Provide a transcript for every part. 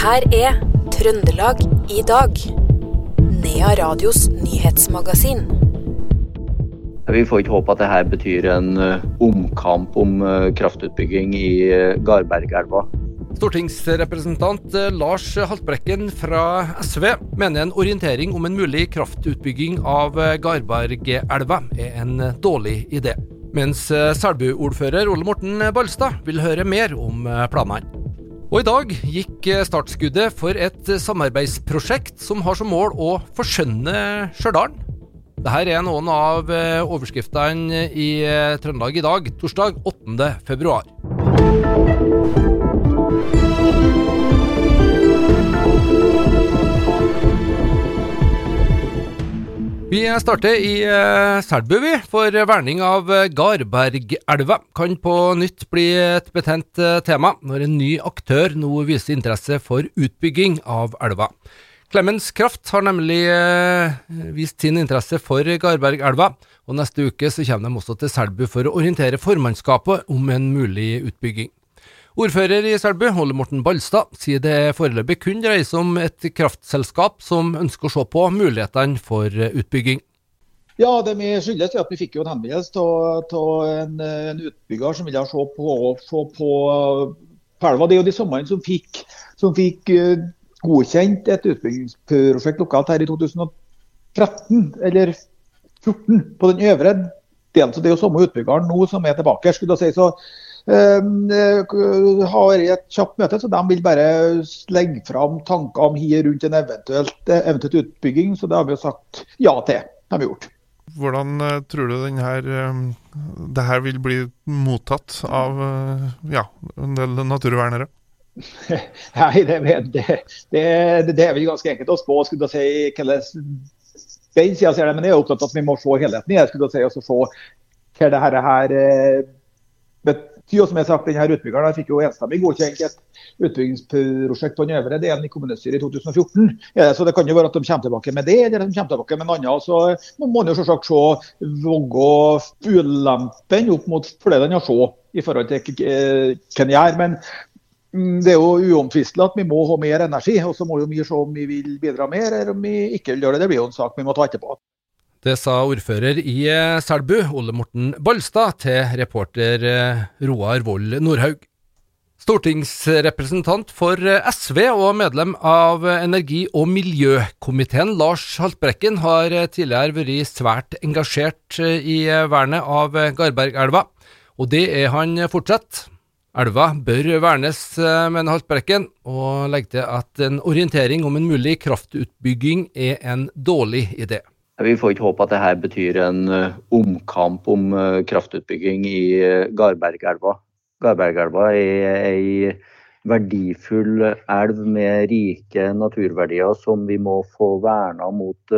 her er Trøndelag i dag. Nea Radios nyhetsmagasin. Vi får ikke håpe at det her betyr en eh, omkamp om eh, kraftutbygging i eh, Garbergelva. Stortingsrepresentant Lars Haltbrekken fra SV mener en orientering om en mulig kraftutbygging av Garbergelva er en dårlig idé. Mens Selbu-ordfører Ole Morten Balstad vil høre mer om planene. Og i dag gikk startskuddet for et samarbeidsprosjekt som har som mål å forskjønne Stjørdal. Dette er noen av eh, overskriftene i eh, Trøndelag i dag, torsdag 8. Vi starter i uh, Selbu, vi. For verning av uh, Garbergelva kan på nytt bli et betent uh, tema når en ny aktør nå viser interesse for utbygging av elva. Clemens Kraft har nemlig vist sin interesse for Garbergelva, og neste uke så kommer de også til Selbu for å orientere formannskapet om en mulig utbygging. Ordfører i Selbu, Ole Morten Balstad, sier det foreløpig kun dreier seg om et kraftselskap som ønsker å se på mulighetene for utbygging. Ja, Det vi skyldes at vi fikk jo en henvendelse av en, en, utbygger som ville se på, se på Pelva. Det er jo de samme som fikk, som fikk uh, godkjent et utbyggingsprosjekt lokalt her i 2013 eller 2014 på den øvre delen. Så det er jo samme utbyggeren nå som er tilbake. skulle jeg si. Så eh, har et kjapt møte, så De vil bare legge fram tanker om hier rundt en eventuelt, eh, eventuelt utbygging. Så det har vi jo sagt ja til. Det har vi gjort. Hvordan tror du denne, det her vil bli mottatt av ja, en del naturvernere? Nei, det, det, det, det, er vel ganske enkelt å spå. skulle jeg si, hvordan den sida ser det, Men jeg er opptatt av at vi må se helheten i det. skulle jeg si, og se hva det her, her betyr. som jeg sagt, denne Utbyggeren fikk jo enstemmig godkjent et utbyggingsprosjekt på den øvre delen i kommunestyret i 2014. Ja, så Det kan jo være at de kommer tilbake med det, eller de kommer tilbake med noe annet. Så må man jo selvsagt se Vågå ulempen opp mot fordelene å se i forhold til hva en gjør. Men mm, det er jo uomtvistelig at vi må ha mer energi. Og så må vi se om vi vil bidra mer, eller om vi ikke vil gjøre det. Det blir jo en sak vi må ta etterpå. Det sa ordfører i eh, Selbu, Ole Morten Balstad, til reporter eh, Roar Vold Nordhaug. Stortingsrepresentant for eh, SV og medlem av energi- og miljøkomiteen, Lars Haltbrekken, har tidligere vært svært engasjert i vernet av Garbergelva, og det er han fortsatt. Elva bør vernes, mener Haltbrekken, og legger til at en orientering om en mulig kraftutbygging er en dårlig idé. Vi får ikke håpe at det her betyr en eh, omkamp om eh, kraftutbygging i eh, Garbergelva. Garbergelva er ei verdifull elv med rike naturverdier som vi må få verna mot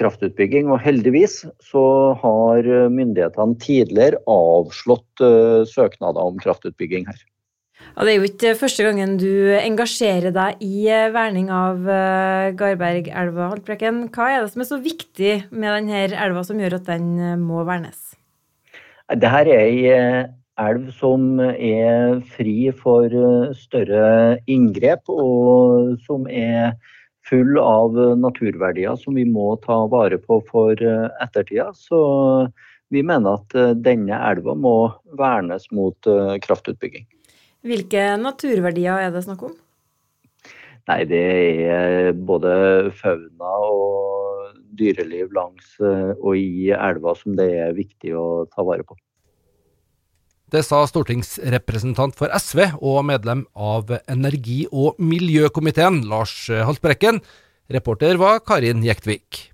kraftutbygging. Og heldigvis så har myndighetene tidligere avslått søknader om kraftutbygging her. Og det er jo ikke første gangen du engasjerer deg i eh, verning av uh, Garbergelva, Haltbrekken. Hva er det som er så viktig med denne elva som gjør at den eh, må vernes? Dette er ei elv som er fri for større inngrep, og som er full av naturverdier som vi må ta vare på for ettertida. Så vi mener at denne elva må vernes mot kraftutbygging. Hvilke naturverdier er det snakk om? Nei, Det er både fauna og dyreliv langs eh, og i elva som det er viktig å ta vare på. Det sa stortingsrepresentant for SV og medlem av energi- og miljøkomiteen, Lars Haltbrekken. Reporter var Karin Jektvik.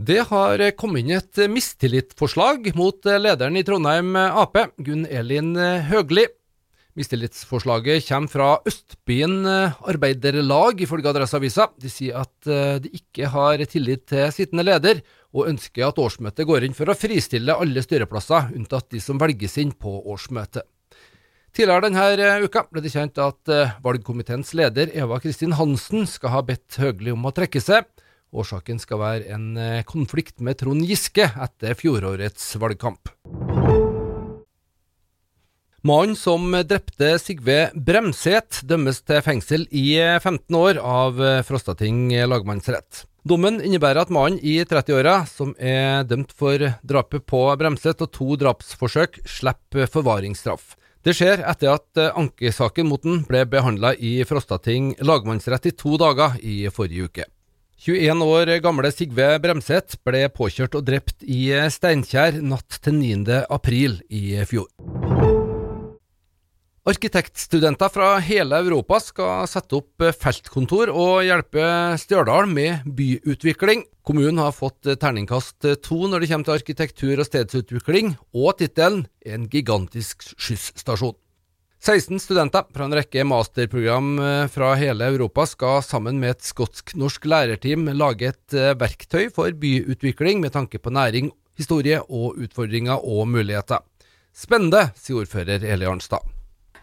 Det har kommet inn et mistillitsforslag mot lederen i Trondheim Ap, Gunn Elin Høgli. Mistillitsforslaget kommer fra Østbyen Arbeiderlag, ifølge Adresseavisa. De sier at eh, de ikke har tillit til sittende leder, og ønsker at årsmøtet går inn for å fristille alle styreplasser, unntatt de som velges inn på årsmøtet. Tidligere denne uka ble det kjent at eh, valgkomiteens leder Eva Kristin Hansen skal ha bedt Høgli om å trekke seg. Årsaken skal være en eh, konflikt med Trond Giske etter fjorårets valgkamp. Mannen som drepte Sigve Bremset, dømmes til fengsel i 15 år av Frostating lagmannsrett. Dommen innebærer at mannen i 30-åra, som er dømt for drapet på Bremset og to drapsforsøk, slipper forvaringsstraff. Det skjer etter at ankesaken mot den ble behandla i Frostating lagmannsrett i to dager i forrige uke. 21 år gamle Sigve Bremset ble påkjørt og drept i Steinkjer natt til 9. april i fjor. Arkitektstudenter fra hele Europa skal sette opp feltkontor og hjelpe Stjørdal med byutvikling. Kommunen har fått terningkast to når det kommer til arkitektur og stedsutvikling, og tittelen 'En gigantisk skysstasjon'. 16 studenter fra en rekke masterprogram eh, fra hele Europa skal sammen med et skotsk-norsk lærerteam lage et eh, verktøy for byutvikling med tanke på næring, historie og utfordringer og muligheter. Spennende, sier ordfører Eli Arnstad.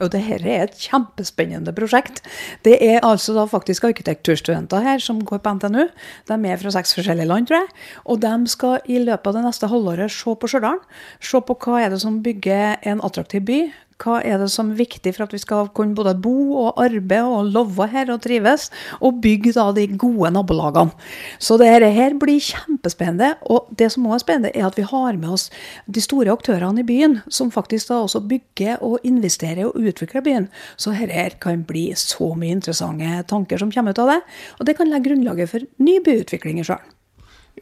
Og det her er et kjempespennende prosjekt. Det er altså da faktisk arkitekturstudenter her som går på NTNU. De er fra seks forskjellige land, tror jeg. Og de skal i løpet av det neste halvåret se på Stjørdal. Se på hva er det som bygger en attraktiv by. Hva er det som er viktig for at vi skal kunne både bo og arbeide og love her og trives, og bygge da de gode nabolagene. Så dette her blir kjempespennende. Og det som også er spennende, er at vi har med oss de store aktørene i byen, som faktisk da også bygger og investerer og utvikler byen. Så dette kan bli så mye interessante tanker som kommer ut av det. Og det kan legge grunnlaget for ny byutvikling i Stjørdal.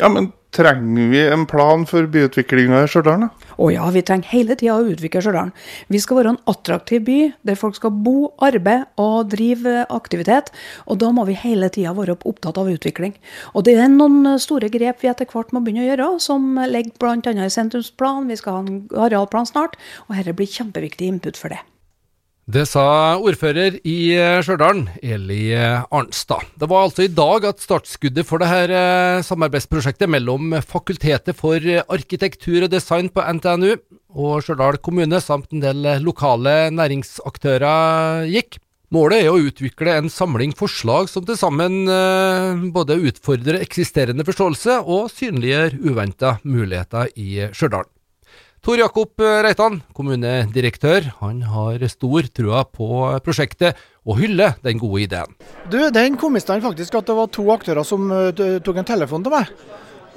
Ja, men trenger vi en plan for byutviklinga i Stjørdal? Å ja, vi trenger hele tida å utvikle Stjørdal. Vi skal være en attraktiv by der folk skal bo, arbeide og drive aktivitet. Og da må vi hele tida være opptatt av utvikling. Og det er noen store grep vi etter hvert må begynne å gjøre, som ligger bl.a. i sentrumsplan. Vi skal ha en arealplan snart, og dette blir kjempeviktig input for det. Det sa ordfører i eh, Stjørdal, Eli eh, Arnstad. Det var altså i dag at startskuddet for dette her samarbeidsprosjektet mellom Fakultetet for arkitektur og design på NTNU og Stjørdal kommune samt en del lokale næringsaktører gikk. Målet er å utvikle en samling forslag som til sammen både utfordrer eksisterende forståelse og synliggjør uventa muligheter i Stjørdal. Tor Jakob Reitan, kommunedirektør, han har stor trua på prosjektet og hyller den gode ideen. Du, Den kom i stand faktisk at det var to aktører som uh, tok en telefon til meg.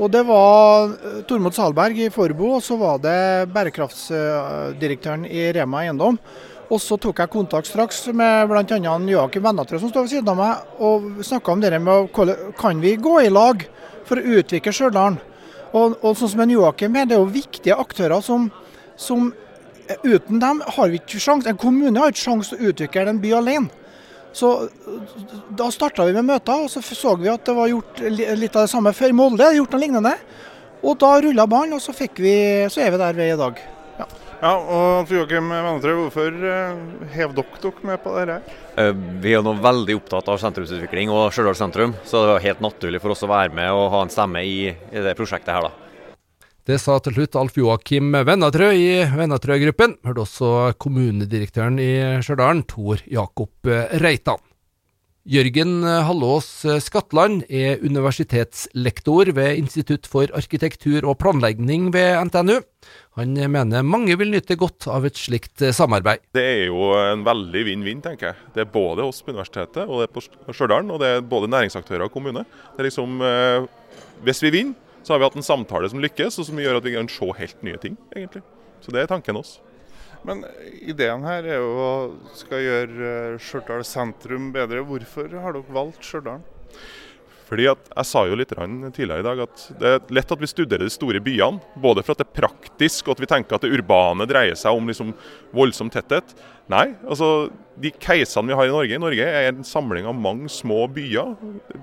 Og Det var uh, Tormod Salberg i Forbo, og så var det bærekraftsdirektøren i Rema Eiendom. Og så tok jeg kontakt straks med bl.a. Joakim Vennatrø som står ved siden av meg, og snakka om det med hvordan kan vi gå i lag for å utvikle Stjørdal. Og, og sånn som en Joakim her, det er jo viktige aktører som, som eh, Uten dem har vi ikke sjans. En kommune har ikke sjanse til å utvikle en by alene. Så Da starta vi med møter, og så så vi at det var gjort litt av det samme før. Molde er gjort noe lignende. Og da rulla ballen, og så, vi, så er vi der vi er i dag. Ja, og Joakim Vennetrø, hvorfor uh, hev dere dere med på dette? Uh, vi er nå veldig opptatt av sentrumsutvikling og Stjørdal sentrum, så det var helt naturlig for oss å være med og ha en stemme i, i det prosjektet her, da. Det sa til slutt Alf Joakim Vennatrø i Vennatrø-gruppen. Hørte også kommunedirektøren i Stjørdal, Tor Jakob Reitan. Jørgen Hallås Skatland er universitetslektor ved Institutt for arkitektur og planlegging ved NTNU. Han mener mange vil nyte godt av et slikt samarbeid. Det er jo en veldig vinn-vinn, tenker jeg. Det er både oss på universitetet og det er på Stjørdal, og det er både næringsaktører og kommune. Det er liksom, eh, Hvis vi vinner, så har vi hatt en samtale som lykkes, og som gjør at vi kan se helt nye ting, egentlig. Så det er tanken oss. Men ideen her er jo å skal gjøre eh, Stjørdal sentrum bedre. Hvorfor har dere valgt Stjørdal? Fordi at, Jeg sa jo litt tidligere i dag at det er lett at vi studerer de store byene. Både for at det er praktisk og at vi tenker at det urbane dreier seg om liksom voldsom tetthet. Nei, altså de keisene vi har i Norge Norge er en samling av mange små byer.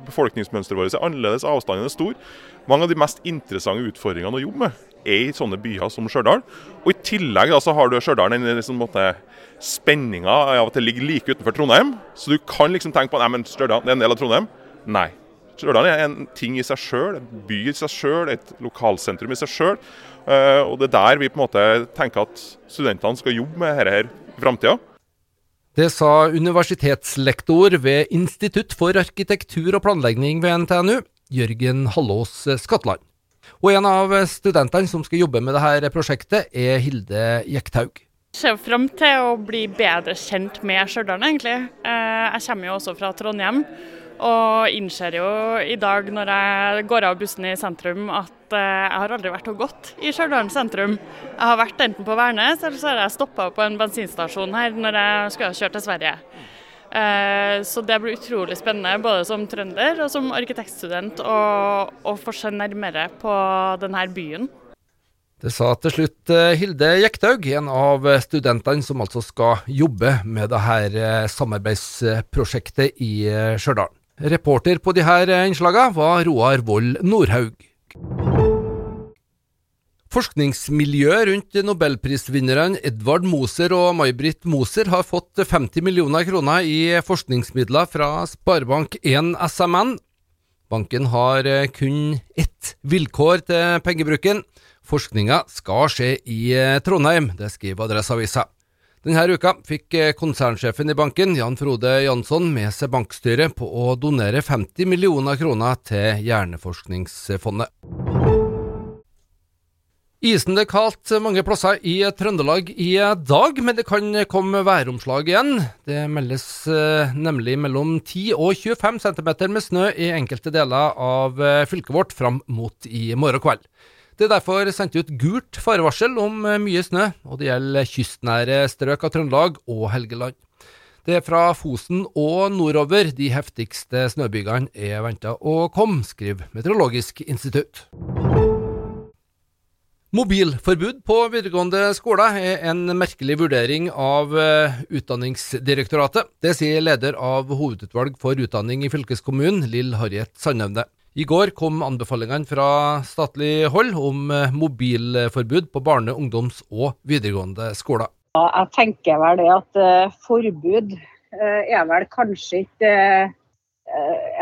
Befolkningsmønsteret vårt er annerledes, avstanden er stor. Mange av de mest interessante utfordringene å jobbe med er i sånne byer som Stjørdal. Og I tillegg da, så har du Stjørdal den liksom, spenninga av at det ligger like utenfor Trondheim. Så du kan liksom tenke på at Stjørdal er en del av Trondheim. Nei. Stjørdal er en ting i seg sjøl, en by i seg sjøl, et lokalsentrum i seg sjøl. Eh, og det er der vi på en måte tenker at studentene skal jobbe med dette her i framtida. Det sa universitetslektor ved Institutt for arkitektur og planlegging ved NTNU, Jørgen Hallås Skatland. Og en av studentene som skal jobbe med dette prosjektet, er Hilde Jekthaug. ser frem til å bli bedre kjent med Stjørdal, egentlig. Eh, jeg kommer jo også fra Trondheim. Og innser jo i dag når jeg går av bussen i sentrum at eh, jeg har aldri vært og gått i Stjørdal sentrum. Jeg har vært enten på Værnes eller så har jeg stoppa på en bensinstasjon her når jeg skal kjøre til Sverige. Eh, så det blir utrolig spennende både som trønder og som arkitektstudent å få se nærmere på denne byen. Det sa til slutt eh, Hilde Jekthaug, en av studentene som altså skal jobbe med dette samarbeidsprosjektet i Stjørdal. Reporter på disse innslagene var Roar Vold Nordhaug. Forskningsmiljøet rundt nobelprisvinnerne Edvard Moser og May-Britt Moser har fått 50 millioner kroner i forskningsmidler fra Sparebank1 SMN. Banken har kun ett vilkår til pengebruken. Forskninga skal skje i Trondheim, det skriver Adresseavisa. Denne uka fikk eh, konsernsjefen i banken, Jan Frode Jansson, med seg bankstyret på å donere 50 millioner kroner til Hjerneforskningsfondet. Isen er kaldt mange plasser i Trøndelag i dag, men det kan komme væromslag igjen. Det meldes eh, nemlig mellom 10 og 25 cm med snø i enkelte deler av eh, fylket vårt fram mot i morgen kveld. Det er derfor sendt ut gult farevarsel om eh, mye snø, og det gjelder kystnære strøk av Trøndelag og Helgeland. Det er fra Fosen og nordover de heftigste snøbygene er venta å komme, skriver Meteorologisk institutt. Mobilforbud på videregående skoler er en merkelig vurdering av eh, Utdanningsdirektoratet. Det sier leder av hovedutvalg for utdanning i fylkeskommunen, Lill Harriet Sandevne. I går kom anbefalingene fra statlig hold om eh, mobilforbud på barne-, ungdoms- og videregående skoler. Jeg tenker vel det at uh, forbud er vel kanskje ikke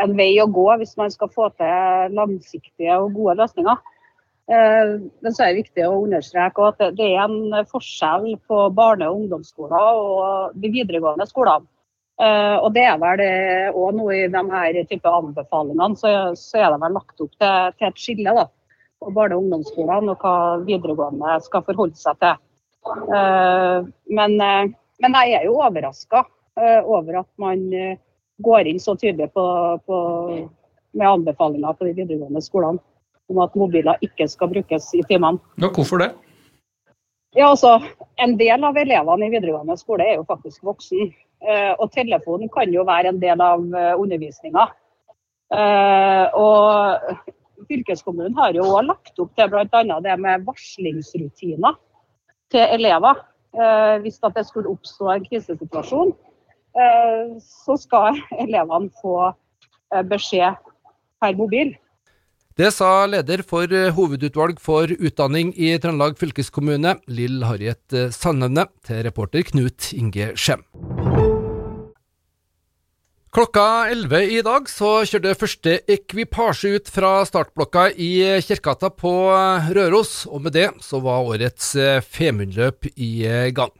en vei å gå hvis man skal få til langsiktige og gode løsninger. Men så er det viktig å understreke at det er en forskjell på barne- og ungdomsskoler og de videregående skolene. Uh, og det er vel òg eh, noe i de her type anbefalingene, så, er det vel lagt opp til, til et skille da, på barne- og ungdomsskolene og hva videregående skal forholde seg til. Uh, men, men, jeg er jo overraska over at man går inn så tydelig på, på, med anbefalinger på de videregående skolene om at mobiler ikke skal brukes i timene. Ja, hvorfor det? Ja, altså, En del av elevene i videregående skole er jo faktisk voksen. Eh, og telefonen kan jo være en del av eh, undervisninga. Eh, og fylkeskommunen har jo òg lagt opp til bl.a. det med varslingsrutiner til elever. Hvis det skulle oppstå en krisesituasjon, så skal elevene få beskjed per mobil. Det sa leder for hovedutvalg for utdanning i Trøndelag fylkeskommune, Lill Harriet Sandevne, til reporter Knut Inge Skjem. Klokka 11 i dag så kjørte første ekvipasje ut fra startblokka i Kirkegata på Røros, og med det så var årets Femundløp i gang.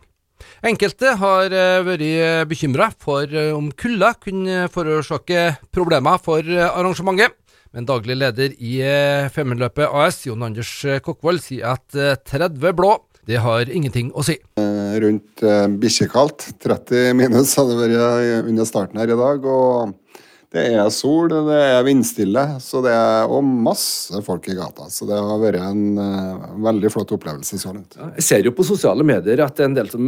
Enkelte har eh, vært bekymra for eh, om kulda kunne forårsake problemer for arrangementet, men daglig leder i eh, Femundløpet AS, Jon Anders Kokkvold, sier at 30 blå det har ingenting å si. Eh, rundt eh, bikkjekaldt. 30 minus hadde vært under starten her i dag. og det er sol, det er vindstille, så det er, og masse folk i gata. Så det har vært en uh, veldig flott opplevelse så langt. Jeg ser jo på sosiale medier at det er en del som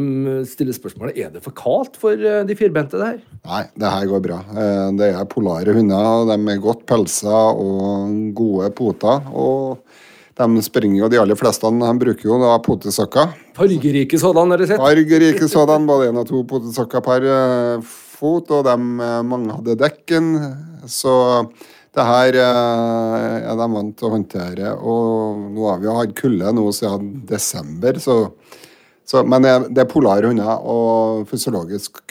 stiller spørsmålet er det for kaldt for uh, de firbente der? Nei, det her går bra. Uh, det er polare hunder, og de er godt pelsa og gode poter. og de springer jo, de aller fleste de bruker jo da potesokker. Fargerike sådan, har jeg sett? Fargerike sådan, både én og to potesokker per uh, fot, og de, uh, mange hadde dekken. Så det her uh, er de vant til å håndtere. Og nå har vi jo hatt kulde nå siden desember, så, så men det, er polare hunder, og fysiologisk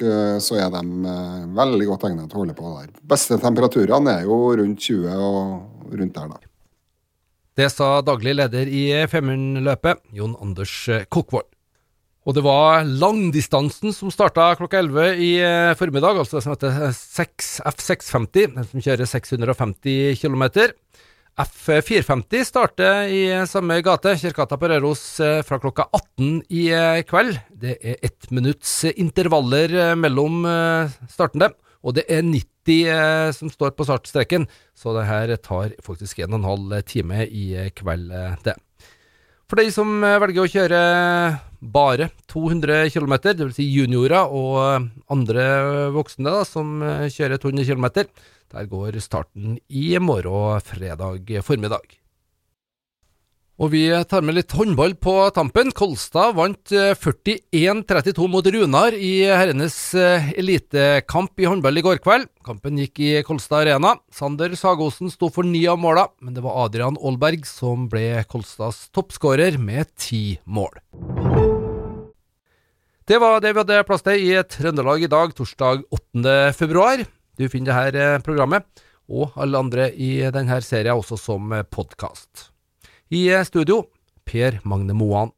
så er de veldig godt egnet til å holde på der. Beste temperaturene er jo rundt 20 og rundt der, da. Det sa daglig leder i Femundløpet, Jon Anders Kokvold. Og det var langdistansen som starta klokka 11 i eh, formiddag, altså det som heter F650, den som kjører 650 km. F450 starter i samme gate, Kirkegata på Røros, eh, fra klokka 18 i eh, kveld. Det er ett minutts intervaller eh, mellom startende, og det er 90 som står på startstreken, så det her tar faktisk en og en halv time i kveld, det. For de som velger å kjøre bare 200 km, dvs. Si juniorer og andre voksne da, som kjører 200 km, der går starten i morgen fredag formiddag. Og vi tar med litt håndball på tampen. Kolstad vant 41-32 mot Runar i herrenes eh, elitekamp i håndball i går kveld. Kampen gikk i Kolstad Arena. Sander Sagosen sto for ni av måla, men det var Adrian Aalberg som ble Kolstads toppskårer med ti mål. Det var det vi hadde plass til i Trøndelag i dag, torsdag 8. februar. Du finner dette eh, programmet og alle andre i denne serien også som eh, podkast. I studio Per Magne Moan.